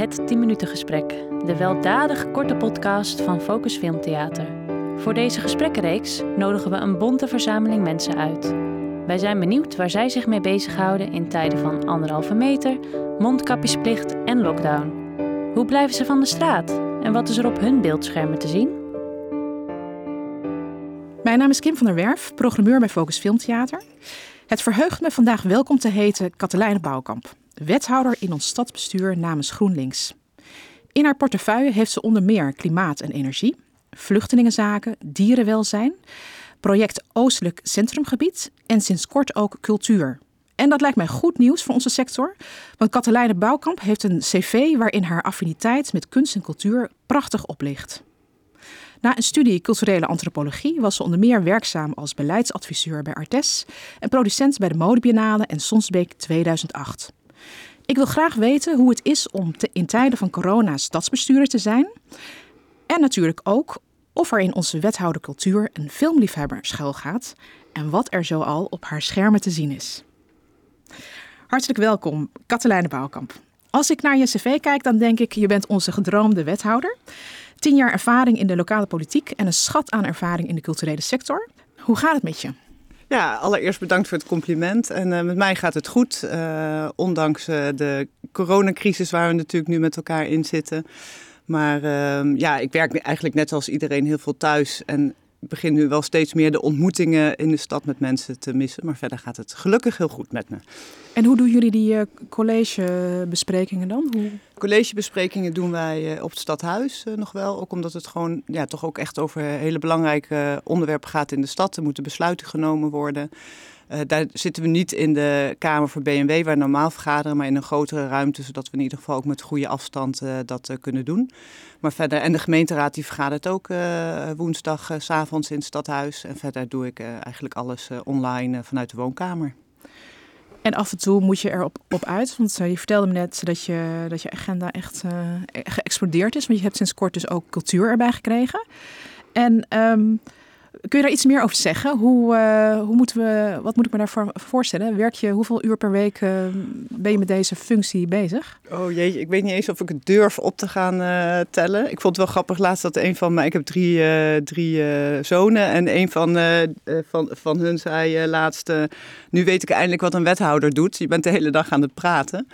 Het 10 minuten gesprek, de weldadig korte podcast van Focus Filmtheater. Voor deze gesprekkenreeks nodigen we een bonte verzameling mensen uit. Wij zijn benieuwd waar zij zich mee bezighouden in tijden van anderhalve meter, mondkapjesplicht en lockdown. Hoe blijven ze van de straat en wat is er op hun beeldschermen te zien? Mijn naam is Kim van der Werf, programmeur bij Focus Filmtheater. Het verheugt me vandaag welkom te heten Katelijne Bouwkamp, wethouder in ons stadsbestuur namens GroenLinks. In haar portefeuille heeft ze onder meer klimaat en energie, vluchtelingenzaken, dierenwelzijn, project Oostelijk Centrumgebied en sinds kort ook cultuur. En dat lijkt mij goed nieuws voor onze sector, want Katelijne Bouwkamp heeft een cv waarin haar affiniteit met kunst en cultuur prachtig oplicht. Na een studie culturele antropologie was ze onder meer werkzaam als beleidsadviseur bij Artes en producent bij de Modebiennale en Sonsbeek 2008. Ik wil graag weten hoe het is om te, in tijden van corona stadsbestuurder te zijn. En natuurlijk ook of er in onze wethouder cultuur een filmliefhebber schuilgaat en wat er zoal op haar schermen te zien is. Hartelijk welkom, Katelijne Bouwkamp. Als ik naar je cv kijk, dan denk ik, je bent onze gedroomde wethouder. Tien jaar ervaring in de lokale politiek en een schat aan ervaring in de culturele sector. Hoe gaat het met je? Ja, allereerst bedankt voor het compliment. En uh, met mij gaat het goed, uh, ondanks uh, de coronacrisis waar we natuurlijk nu met elkaar in zitten. Maar ehm, ja, ik werk eigenlijk net als iedereen heel veel thuis. En begin nu wel steeds meer de ontmoetingen in de stad met mensen te missen. Maar verder gaat het gelukkig heel goed met me. En hoe doen jullie die uh, collegebesprekingen dan? Hoe... Collegebesprekingen doen wij uh, op het stadhuis uh, nog wel. Ook omdat het gewoon ja, toch ook echt over hele belangrijke onderwerpen gaat in de stad. Er moeten besluiten genomen worden. Uh, daar zitten we niet in de Kamer voor BMW, waar normaal vergaderen, maar in een grotere ruimte, zodat we in ieder geval ook met goede afstand uh, dat uh, kunnen doen. Maar verder, en de gemeenteraad die vergadert ook woensdag s s'avonds in het stadhuis. En verder doe ik eigenlijk alles online vanuit de woonkamer. En af en toe moet je erop op uit, want je vertelde me net dat je, dat je agenda echt geëxplodeerd is. Want je hebt sinds kort dus ook cultuur erbij gekregen. En... Um, Kun je daar iets meer over zeggen? Hoe, uh, hoe moeten we, wat moet ik me daarvoor voorstellen? Werk je, hoeveel uur per week uh, ben je met deze functie bezig? Oh jee, ik weet niet eens of ik het durf op te gaan uh, tellen. Ik vond het wel grappig laatst dat een van mij, ik heb drie, drie zonen en een van, van, van hun zei laatst, nu weet ik eindelijk wat een wethouder doet. Je bent de hele dag aan het praten.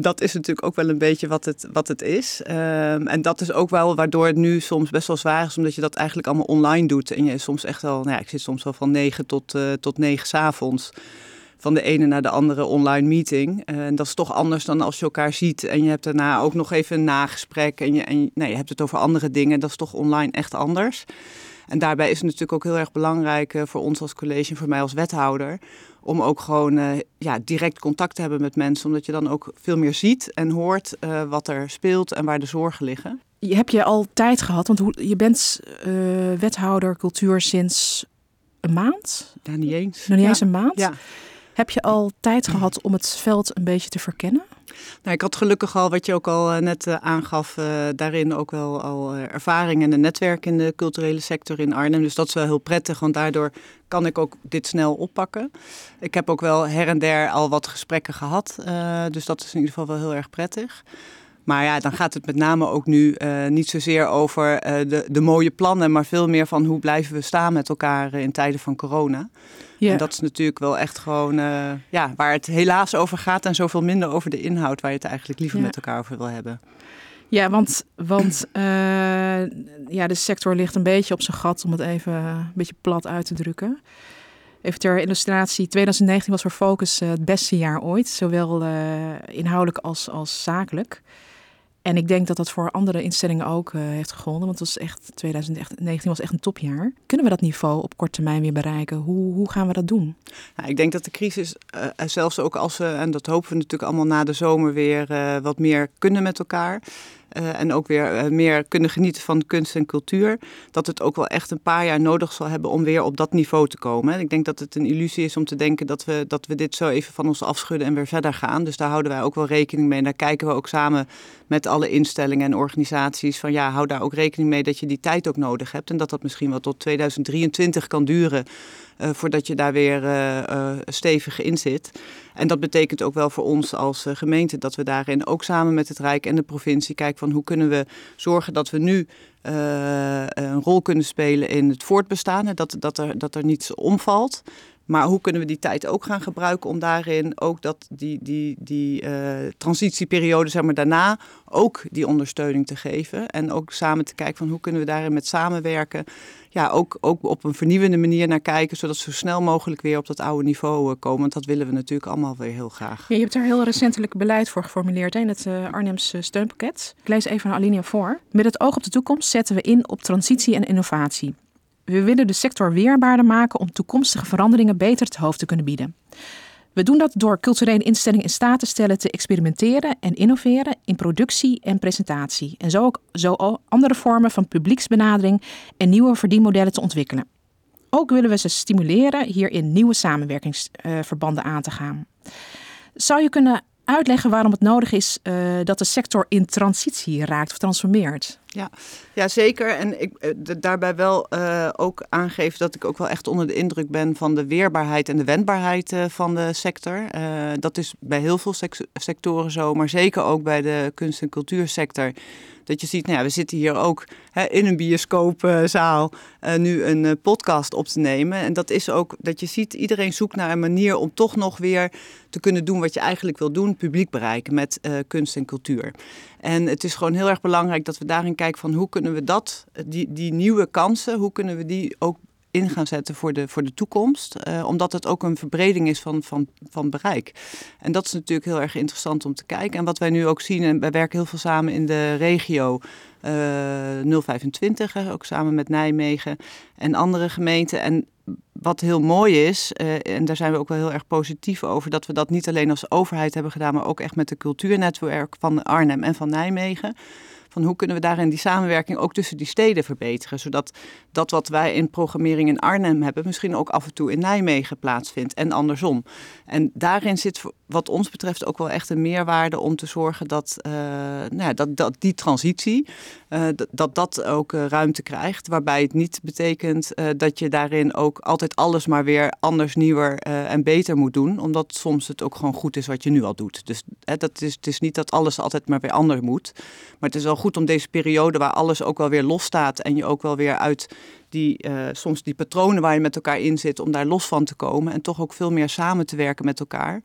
Dat is natuurlijk ook wel een beetje wat het, wat het is. Ehm, en dat is ook wel waardoor het nu soms best wel zwaar is, omdat je dat eigenlijk allemaal online doet en je soms echt wel, nou ja, ik zit soms wel van negen tot, uh, tot negen s'avonds. Van de ene naar de andere online meeting. Uh, en dat is toch anders dan als je elkaar ziet. En je hebt daarna ook nog even een nagesprek. En je, en, nee, je hebt het over andere dingen. Dat is toch online echt anders. En daarbij is het natuurlijk ook heel erg belangrijk uh, voor ons als college en voor mij als wethouder. Om ook gewoon ja, direct contact te hebben met mensen. Omdat je dan ook veel meer ziet en hoort wat er speelt en waar de zorgen liggen heb je al tijd gehad? Want je bent uh, wethouder cultuur sinds een maand? Ja, niet eens. Nog niet ja. eens een maand? Ja. Heb je al tijd gehad om het veld een beetje te verkennen? Nou, ik had gelukkig al, wat je ook al net uh, aangaf, uh, daarin ook wel al ervaring en een netwerk in de culturele sector in Arnhem. Dus dat is wel heel prettig, want daardoor kan ik ook dit snel oppakken. Ik heb ook wel her en der al wat gesprekken gehad, dus dat is in ieder geval wel heel erg prettig. Maar ja, dan gaat het met name ook nu uh, niet zozeer over uh, de, de mooie plannen, maar veel meer van hoe blijven we staan met elkaar uh, in tijden van corona. Ja. En dat is natuurlijk wel echt gewoon ja, waar het helaas over gaat en zoveel minder over de inhoud, waar je het eigenlijk liever ja. met elkaar over wil hebben. Ja, want, want ja, de sector ligt een beetje op zijn gat, om het even een beetje plat uit te drukken. Even ter illustratie, 2019 was voor Focus het beste jaar ooit, zowel inhoudelijk als, als zakelijk. En ik denk dat dat voor andere instellingen ook uh, heeft gegolden. Want het was echt, 2019 was echt een topjaar. Kunnen we dat niveau op korte termijn weer bereiken? Hoe, hoe gaan we dat doen? Nou, ik denk dat de crisis, uh, zelfs ook als we, en dat hopen we natuurlijk allemaal na de zomer weer uh, wat meer kunnen met elkaar. Uh, en ook weer uh, meer kunnen genieten van kunst en cultuur. Dat het ook wel echt een paar jaar nodig zal hebben om weer op dat niveau te komen. Ik denk dat het een illusie is om te denken dat we, dat we dit zo even van ons afschudden en weer verder gaan. Dus daar houden wij ook wel rekening mee. En daar kijken we ook samen met alle instellingen en organisaties van ja, hou daar ook rekening mee dat je die tijd ook nodig hebt. En dat dat misschien wel tot 2023 kan duren. Uh, voordat je daar weer uh, stevig in zit. En dat betekent ook wel voor ons als gemeente dat we daarin ook samen met het Rijk en de provincie kijken hoe kunnen we zorgen dat we nu een rol kunnen spelen in het voortbestaan. Dat, dat, er, dat er niets omvalt. Maar hoe kunnen we die tijd ook gaan gebruiken om daarin ook dat die, die, die uh, transitieperiode, zeg maar daarna, ook die ondersteuning te geven. En ook samen te kijken van hoe kunnen we daarin met samenwerken. Ja, ook, ook op een vernieuwende manier naar kijken, zodat we zo snel mogelijk weer op dat oude niveau uh, komen. Want dat willen we natuurlijk allemaal weer heel graag. Je hebt daar heel recentelijk beleid voor geformuleerd in het uh, Arnhemse steunpakket. Ik lees even een alinea voor. Met het oog op de toekomst zetten we in op transitie en innovatie. We willen de sector weerbaarder maken om toekomstige veranderingen beter het hoofd te kunnen bieden. We doen dat door culturele instellingen in staat te stellen te experimenteren en innoveren in productie en presentatie. En zo ook zo andere vormen van publieksbenadering en nieuwe verdienmodellen te ontwikkelen. Ook willen we ze stimuleren hierin nieuwe samenwerkingsverbanden aan te gaan. Zou je kunnen uitleggen waarom het nodig is uh, dat de sector in transitie raakt of transformeert? Ja, ja zeker. En ik uh, daarbij wel uh, ook aangeven dat ik ook wel echt onder de indruk ben van de weerbaarheid en de wendbaarheid van de sector. dat is bij heel veel sectoren zo, maar zeker ook bij de kunst- en cultuursector. Dat je ziet, nou ja, we zitten hier ook hè, in een bioscoopzaal uh, nu een uh, podcast op te nemen. En dat is ook dat je ziet, iedereen zoekt naar een manier om toch nog weer te kunnen doen wat je eigenlijk wil doen, publiek bereiken met uh, kunst en cultuur. En het is gewoon heel erg belangrijk dat we daarin kijken van hoe kunnen we dat, die, die nieuwe kansen, hoe kunnen we die ook in gaan zetten voor de, voor de toekomst. Uh, omdat het ook een verbreding is van, van, van bereik. En dat is natuurlijk heel erg interessant om te kijken. En wat wij nu ook zien, en wij werken heel veel samen in de regio uh, 025, hè, ook samen met Nijmegen en andere gemeenten. En wat heel mooi is, uh, en daar zijn we ook wel heel erg positief over, dat we dat niet alleen als overheid hebben gedaan, maar ook echt met de cultuurnetwerk van Arnhem en van Nijmegen hoe kunnen we daarin die samenwerking ook tussen die steden verbeteren. Zodat dat wat wij in programmering in Arnhem hebben, misschien ook af en toe in Nijmegen plaatsvindt en andersom. En daarin zit wat ons betreft ook wel echt een meerwaarde om te zorgen dat, uh, nou ja, dat, dat die transitie, uh, dat dat ook uh, ruimte krijgt. Waarbij het niet betekent dat je daarin ook altijd alles maar weer anders, nieuwer en beter moet doen. Omdat soms het ook gewoon goed is wat je nu al doet. Dus dat is, het is niet dat alles altijd maar weer anders moet. Maar het is wel goed om deze periode waar alles ook wel weer los staat en je ook wel weer uit die, soms die patronen waar je met elkaar in zit, om daar los van te komen en toch ook veel meer samen te werken met elkaar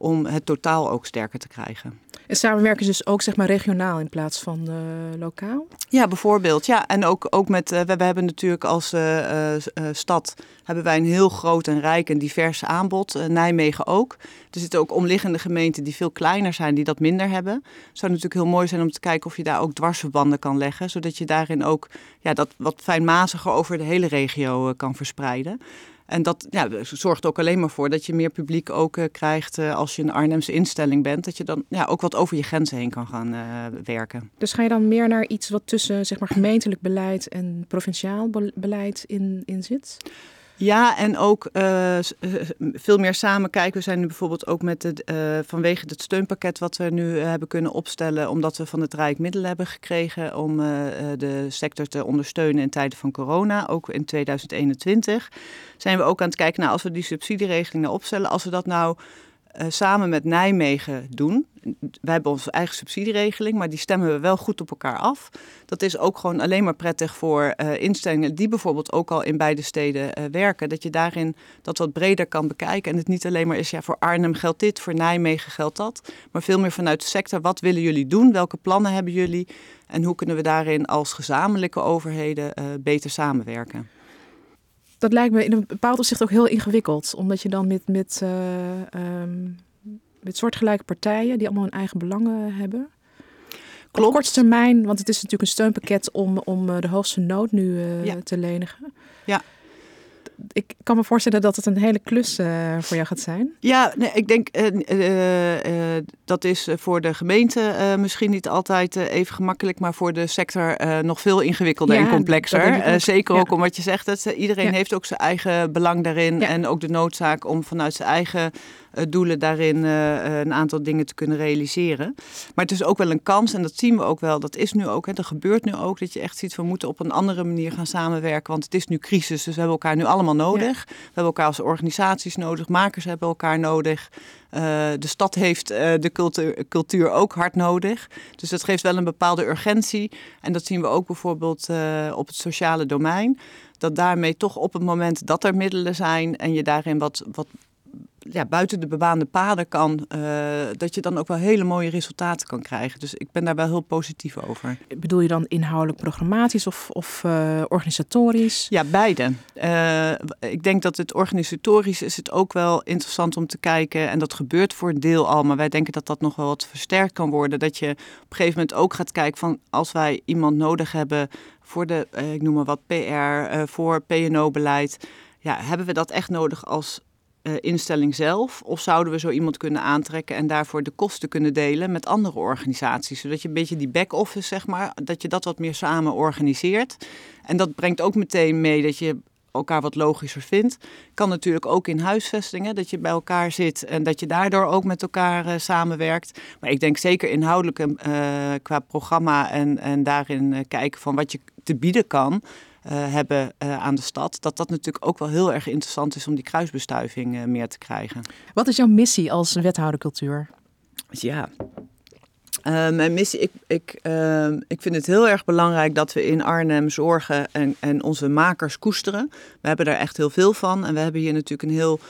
om het totaal ook sterker te krijgen. En samenwerken dus ook zeg maar regionaal in plaats van uh, lokaal? Ja, bijvoorbeeld. Ja, en ook, ook met, uh, we, we, hebben natuurlijk als uh, stad hebben wij een heel groot en rijk en divers aanbod. Nijmegen ook. Er zitten ook omliggende gemeenten die veel kleiner zijn, die dat minder hebben. Het zou natuurlijk heel mooi zijn om te kijken of je daar ook dwarsverbanden kan leggen. Zodat je daarin ook ja, dat wat fijnmaziger over de hele regio kan verspreiden. En dat ja, zorgt ook alleen maar voor dat je meer publiek ook uh, krijgt uh, als je een Arnhemse instelling bent. Dat je dan ja, ook wat over je grenzen heen kan gaan uh, werken. Dus ga je dan meer naar iets wat tussen zeg maar, gemeentelijk beleid en provinciaal beleid in, in zit? Ja, en ook uh, veel meer samen kijken. We zijn nu bijvoorbeeld ook met het, uh, vanwege het steunpakket wat we nu hebben kunnen opstellen, omdat we van het Rijk middelen hebben gekregen om de sector te ondersteunen in tijden van corona, ook in 2021, zijn we ook aan het kijken naar als we die subsidieregelingen opstellen, als we dat nou uh, samen met Nijmegen doen. Wij hebben onze eigen subsidieregeling, maar die stemmen we wel goed op elkaar af. Dat is ook gewoon alleen maar prettig voor uh, instellingen die bijvoorbeeld ook al in beide steden uh, werken. Dat je daarin dat wat breder kan bekijken. En het niet alleen maar is, ja, voor Arnhem geldt dit, voor Nijmegen geldt dat. Maar veel meer vanuit de sector, wat willen jullie doen? Welke plannen hebben jullie? En hoe kunnen we daarin als gezamenlijke overheden beter samenwerken? Dat lijkt me in een bepaald opzicht ook heel ingewikkeld. Omdat je dan met, met, uh, um, met soortgelijke partijen die allemaal hun eigen belangen hebben. Klopt. Op korte termijn, want het is natuurlijk een steunpakket om, om eh, de hoogste nood nu uh, ja. te lenigen. Ja ik kan me voorstellen dat het een hele klus uh, voor jou gaat zijn. Ja, nee, ik denk uh, uh, dat is voor de gemeente misschien niet altijd even gemakkelijk, maar voor de sector nog veel ingewikkelder ja, en complexer. zeker ja. ook om wat je zegt, dat iedereen ja. heeft ook zijn eigen belang daarin en ook de noodzaak om vanuit zijn eigen doelen daarin een aantal dingen te kunnen realiseren. Maar het is ook wel een kans en dat zien we ook wel. Dat is nu ook, hè, dat gebeurt nu ook, dat je echt ziet we moeten op een andere manier gaan samenwerken, want het is nu crisis, dus we hebben elkaar nu allemaal nodig. We hebben elkaar als organisaties nodig, makers hebben elkaar nodig. Uh, de stad heeft uh, de cultuur, cultuur, ook hard nodig. Dus dat geeft wel een bepaalde urgentie. En dat zien we ook bijvoorbeeld uh, op het sociale domein. Dat daarmee toch op het moment dat er middelen zijn en je daarin wat, wat ja, buiten de bebaande paden kan, uh, dat je dan ook wel hele mooie resultaten kan krijgen. Dus ik ben daar wel heel positief over. Bedoel je dan inhoudelijk programmatisch of, of uh, organisatorisch? Ja, beide. Uh, ik denk dat het organisatorisch is het ook wel interessant om te kijken. En dat gebeurt voor een deel al, maar wij denken dat dat nog wel wat versterkt kan worden. Dat je op een gegeven moment ook gaat kijken van als wij iemand nodig hebben voor de, ik noem maar wat, PR, voor PNO-beleid. Ja, hebben we dat echt nodig als instelling zelf? Of zouden we zo iemand kunnen aantrekken en daarvoor de kosten kunnen delen met andere organisaties? Zodat je een beetje die back-office, zeg maar, dat je dat wat meer samen organiseert. En dat brengt ook meteen mee dat je elkaar wat logischer vindt. Kan natuurlijk ook in huisvestingen, dat je bij elkaar zit en dat je daardoor ook met elkaar uh, samenwerkt. Maar ik denk zeker inhoudelijk uh, qua programma en, en daarin kijken van wat je te bieden kan. Uh, hebben uh, aan de stad. Dat dat natuurlijk ook wel heel erg interessant is om die kruisbestuiving uh, meer te krijgen. Wat is jouw missie als wethouder cultuur? Ja. mijn missie, ik, ik, ik vind het heel erg belangrijk dat we in Arnhem zorgen en, en onze makers koesteren. We hebben daar echt heel veel van. En we hebben hier natuurlijk een heel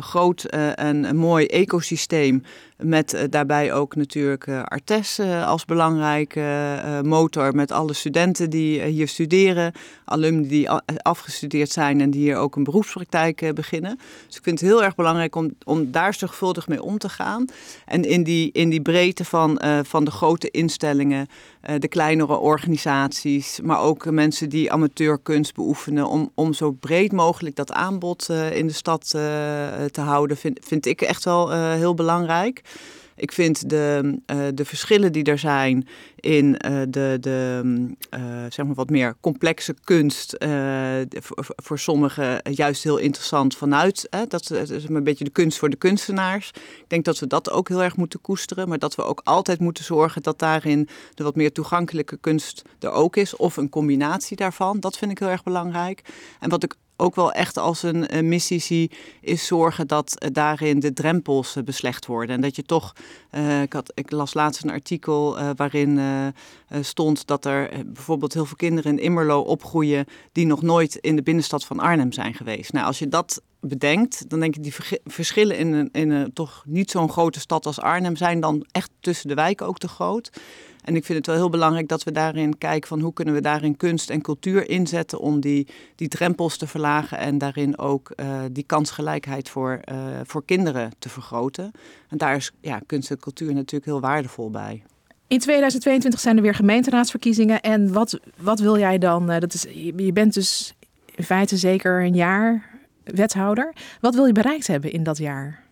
groot en een mooi ecosysteem met uh, daarbij ook natuurlijk uh, Artes als belangrijke motor. Met alle studenten die hier studeren. Alumni die afgestudeerd zijn en die hier ook een beroepspraktijk beginnen. Dus ik vind het heel erg belangrijk om, om daar zorgvuldig mee om te gaan. En in die, in die breedte van, van de grote instellingen, de kleinere organisaties. Maar ook mensen die amateurkunst beoefenen. Om, om zo breed mogelijk dat aanbod in de stad te houden. Vind, vind ik echt wel heel belangrijk. Ik vind de, uh, de verschillen die er zijn in uh, de, de uh, zeg maar wat meer complexe kunst voor, voor sommigen juist heel interessant vanuit. Hè, dat, is een beetje de kunst voor de kunstenaars. Ik denk dat we dat ook heel erg moeten koesteren, maar dat we ook altijd moeten zorgen dat daarin de wat meer toegankelijke kunst er ook is of een combinatie daarvan. Dat vind ik heel erg belangrijk. En wat ik ook wel echt als een, missie is zorgen dat uh, daarin de drempels uh, beslecht worden. En dat je toch, uh, ik, had, ik las laatst een artikel waarin stond dat er bijvoorbeeld heel veel kinderen in Immerlo opgroeien die nog nooit in de binnenstad van Arnhem zijn geweest. Nou, als je dat bedenkt, dan denk ik die verschillen in in een toch niet zo'n grote stad als Arnhem zijn dan echt tussen de wijken ook te groot. En ik vind het wel heel belangrijk dat we daarin kijken van hoe kunnen we daarin kunst en cultuur inzetten om die, die drempels te verlagen en daarin ook uh, die kansgelijkheid voor, uh, voor kinderen te vergroten. En daar is ja, kunst en cultuur natuurlijk heel waardevol bij. In 2022 zijn er weer gemeenteraadsverkiezingen. En wat, wat wil jij dan? Uh, dat is, je bent dus in feite zeker een jaar wethouder. Wat wil je bereikt hebben in dat jaar?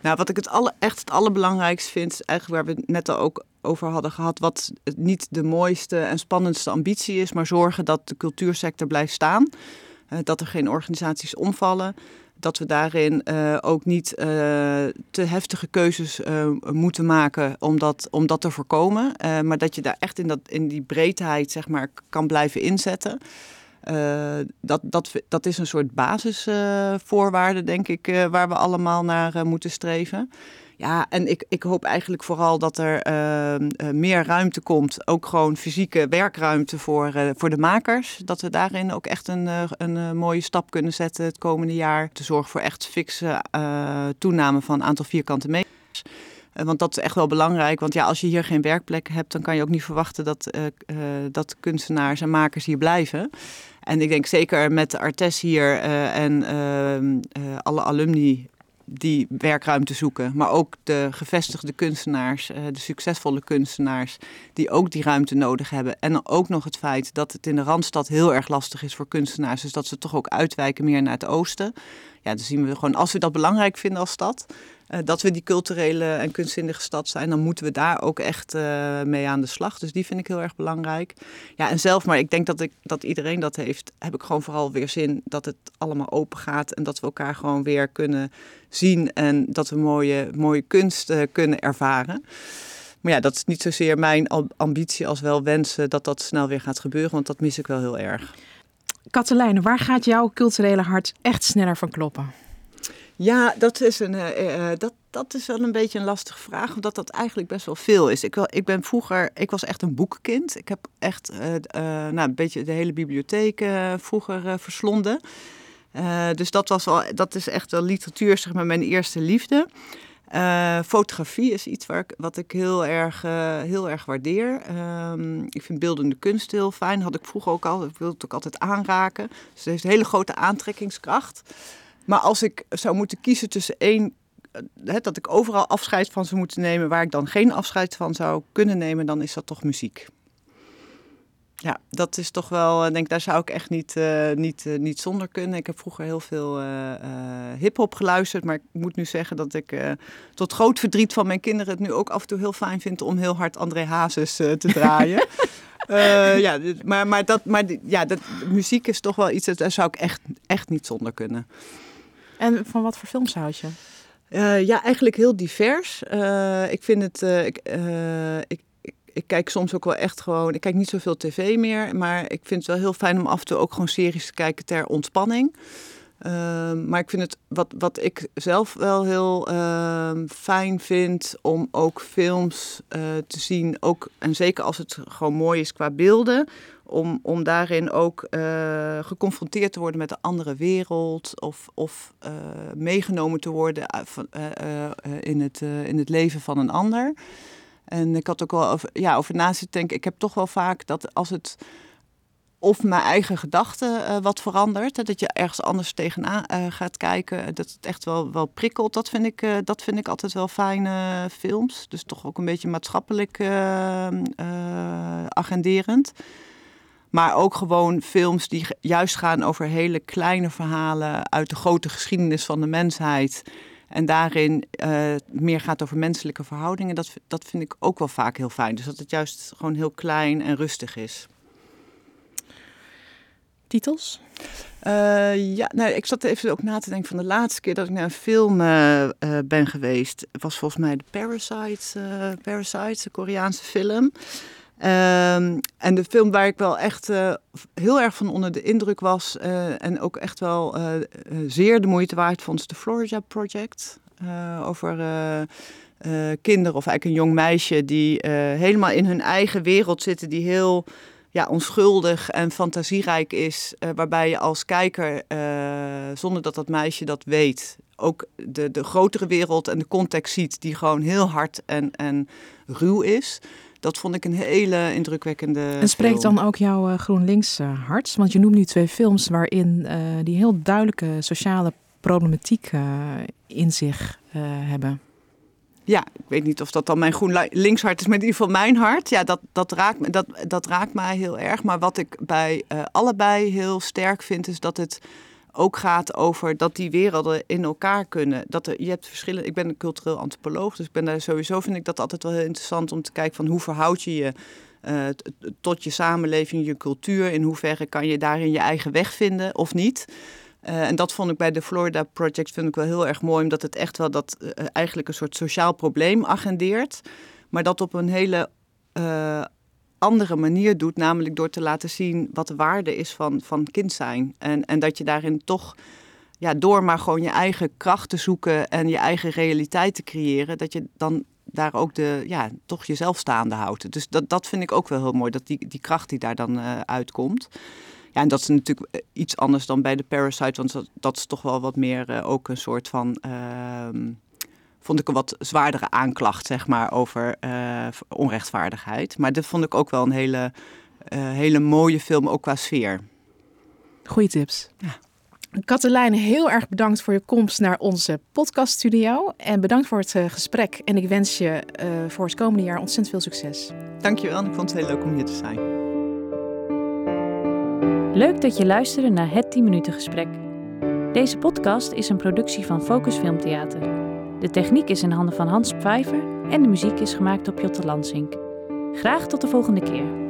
Nou, wat ik het alle, echt het allerbelangrijkste vind, is eigenlijk waar we het net al ook over hadden gehad, wat niet de mooiste en spannendste ambitie is, maar zorgen dat de cultuursector blijft staan. Uh, dat er geen organisaties omvallen. Dat we daarin uh, ook niet uh, te heftige keuzes moeten maken om dat, om dat te voorkomen. maar dat je daar echt in, dat, in die breedheid zeg maar, kan blijven inzetten. Uh, dat, dat, dat is een soort basisvoorwaarde, denk ik, uh, waar we allemaal naar moeten streven. Ja, en ik, ik hoop eigenlijk vooral dat er meer ruimte komt. Ook gewoon fysieke werkruimte voor, voor de makers. Dat we daarin ook echt een, een mooie stap kunnen zetten het komende jaar. Te zorgen voor echt fikse toename van aantal vierkante meters. Want dat is echt wel belangrijk. Want ja, als je hier geen werkplek hebt, dan kan je ook niet verwachten dat, uh, uh, dat kunstenaars en makers hier blijven. En ik denk zeker met de Artes hier en ehm, alle alumni die werkruimte zoeken, maar ook de gevestigde kunstenaars, de succesvolle kunstenaars, die ook die ruimte nodig hebben. En dan ook nog het feit dat het in de Randstad heel erg lastig is voor kunstenaars, dus dat ze toch ook uitwijken meer naar het oosten. Ja, dan zien we gewoon, als we dat belangrijk vinden als stad, uh, dat we die culturele en kunstzinnige stad zijn, dan moeten we daar ook echt uh, mee aan de slag. Dus die vind ik heel erg belangrijk. Ja, en zelf, maar ik denk dat, ik, dat iedereen dat heeft, heb ik gewoon vooral weer zin dat het allemaal open gaat en dat we elkaar gewoon weer kunnen zien en dat we mooie, mooie kunst uh, kunnen ervaren. Maar ja, dat is niet zozeer mijn ambitie als wel wensen dat dat snel weer gaat gebeuren, want dat mis ik wel heel erg. Katelijne, waar gaat jouw culturele hart echt sneller van kloppen? Ja, dat is, een, uh, dat, dat is wel een beetje een lastige vraag, omdat dat eigenlijk best wel veel is. Ik, wel, ik ben vroeger, ik was echt een boekkind. Ik heb echt nou, een beetje de hele bibliotheek vroeger verslonden. dus dat, was wel, dat is echt wel literatuur, zeg maar, mijn eerste liefde. Fotografie is iets waar ik, wat ik heel erg, heel erg waardeer. Uh, ik vind beeldende kunst heel fijn. Had ik vroeger ook al. Ik wilde het ook altijd aanraken. Dus het heeft een hele grote aantrekkingskracht. Maar als ik zou moeten kiezen tussen één... Hè, dat ik overal afscheid van zou moeten nemen... waar ik dan geen afscheid van zou kunnen nemen... dan is dat toch muziek. Ja, dat is toch wel, denk daar zou ik echt niet, uh, niet, uh, niet zonder kunnen. Ik heb vroeger heel veel uh, hip-hop geluisterd, maar ik moet nu zeggen dat ik tot groot verdriet van mijn kinderen het nu ook af en toe heel fijn vind om heel hard André Hazes te draaien. ja, maar, maar, dat, maar ja, dat, muziek is toch wel iets, dat, daar zou ik echt, echt niet zonder kunnen. En van wat voor films houd je? ja, eigenlijk heel divers. ik vind het, ik, ik ik kijk soms ook wel echt gewoon. Ik kijk niet zoveel tv meer. Maar ik vind het wel heel fijn om af en toe ook gewoon series te kijken ter ontspanning. Uh, maar ik vind het wat, wat ik zelf wel heel uh, fijn vind om ook films te zien. Ook, en zeker als het gewoon mooi is qua beelden. Om, om daarin ook eh, geconfronteerd te worden met een andere wereld. Of, of eh, meegenomen te worden in, het, in het leven van een ander. En ik had ook wel over, ja, over naast te denken. Ik heb toch wel vaak dat als het of mijn eigen gedachten wat verandert. Dat je ergens anders tegenaan gaat kijken. Dat het echt wel, wel prikkelt. Dat vind, ik, dat vind ik altijd wel fijne films. Dus toch ook een beetje maatschappelijk agenderend. Maar ook gewoon films die juist gaan over hele kleine verhalen uit de grote geschiedenis van de mensheid. En daarin uh, meer gaat over menselijke verhoudingen. Dat, dat vind ik ook wel vaak heel fijn. Dus dat het juist gewoon heel klein en rustig is. Titels? Uh, ja, nou, ik zat even ook na te denken van de laatste keer dat ik naar een film uh, ben geweest. was volgens mij de Parasite, Parasite, de Koreaanse film. Um, en de film waar ik wel echt uh, heel erg van onder de indruk was uh, en ook echt wel uh, zeer de moeite waard vond, is de Florida Project. over kinderen of eigenlijk een jong meisje die helemaal in hun eigen wereld zitten, die heel ja, onschuldig en fantasierijk is, waarbij je als kijker, zonder dat dat meisje dat weet, ook de, de grotere wereld en de context ziet die gewoon heel hard en, en ruw is dat vond ik een hele indrukwekkende. En spreekt dan ook jouw uh, GroenLinks uh, hart? Want je noemt nu twee films waarin uh, die heel duidelijke sociale problematiek in zich hebben. Ja, ik weet niet of dat dan mijn GroenLinks hart is, maar in ieder geval mijn hart. Ja, dat, dat, raakt, dat, dat raakt mij heel erg. Maar wat ik bij allebei heel sterk vind, is dat het ook gaat over dat die werelden in elkaar kunnen. Dat er, je hebt verschillen. Ik ben een cultureel antropoloog, dus ik ben daar sowieso vind ik dat altijd wel heel interessant om te kijken van hoe verhoud je je uh, tot je samenleving, je cultuur. In hoeverre kan je daarin je eigen weg vinden of niet. Uh, en dat vond ik bij de Florida Project vind ik wel heel erg mooi, omdat het echt wel dat uh, eigenlijk een soort sociaal probleem agendeert, maar dat op een hele andere manier doet, namelijk door te laten zien wat de waarde is van, van kind zijn. En, en dat je daarin toch, ja, door maar gewoon je eigen kracht te zoeken en je eigen realiteit te creëren, dat je dan daar ook de, ja, toch jezelf staande houdt. Dus dat, dat vind ik ook wel heel mooi, dat die, die kracht die daar dan uh, uitkomt. Ja, en dat is natuurlijk eh, iets anders dan bij de Parasite, want dat, dat is toch wel wat meer uh, ook een soort van. Uh, vond ik een wat zwaardere aanklacht, zeg maar, over uh, onrechtvaardigheid. Maar dat vond ik ook wel een hele, uh, hele mooie film, ook qua sfeer. Goeie tips. Ja. Katelijne, heel erg bedankt voor je komst naar onze podcaststudio. En bedankt voor het uh, gesprek. En ik wens je voor het komende jaar ontzettend veel succes. Dankjewel, ik vond het heel leuk om hier te zijn. Leuk dat je luisterde naar het 10 minuten gesprek. Deze podcast is een productie van Focus Filmtheater. De techniek is in handen van Hans Pfeiffer en de muziek is gemaakt door Piotr Lansink. Graag tot de volgende keer.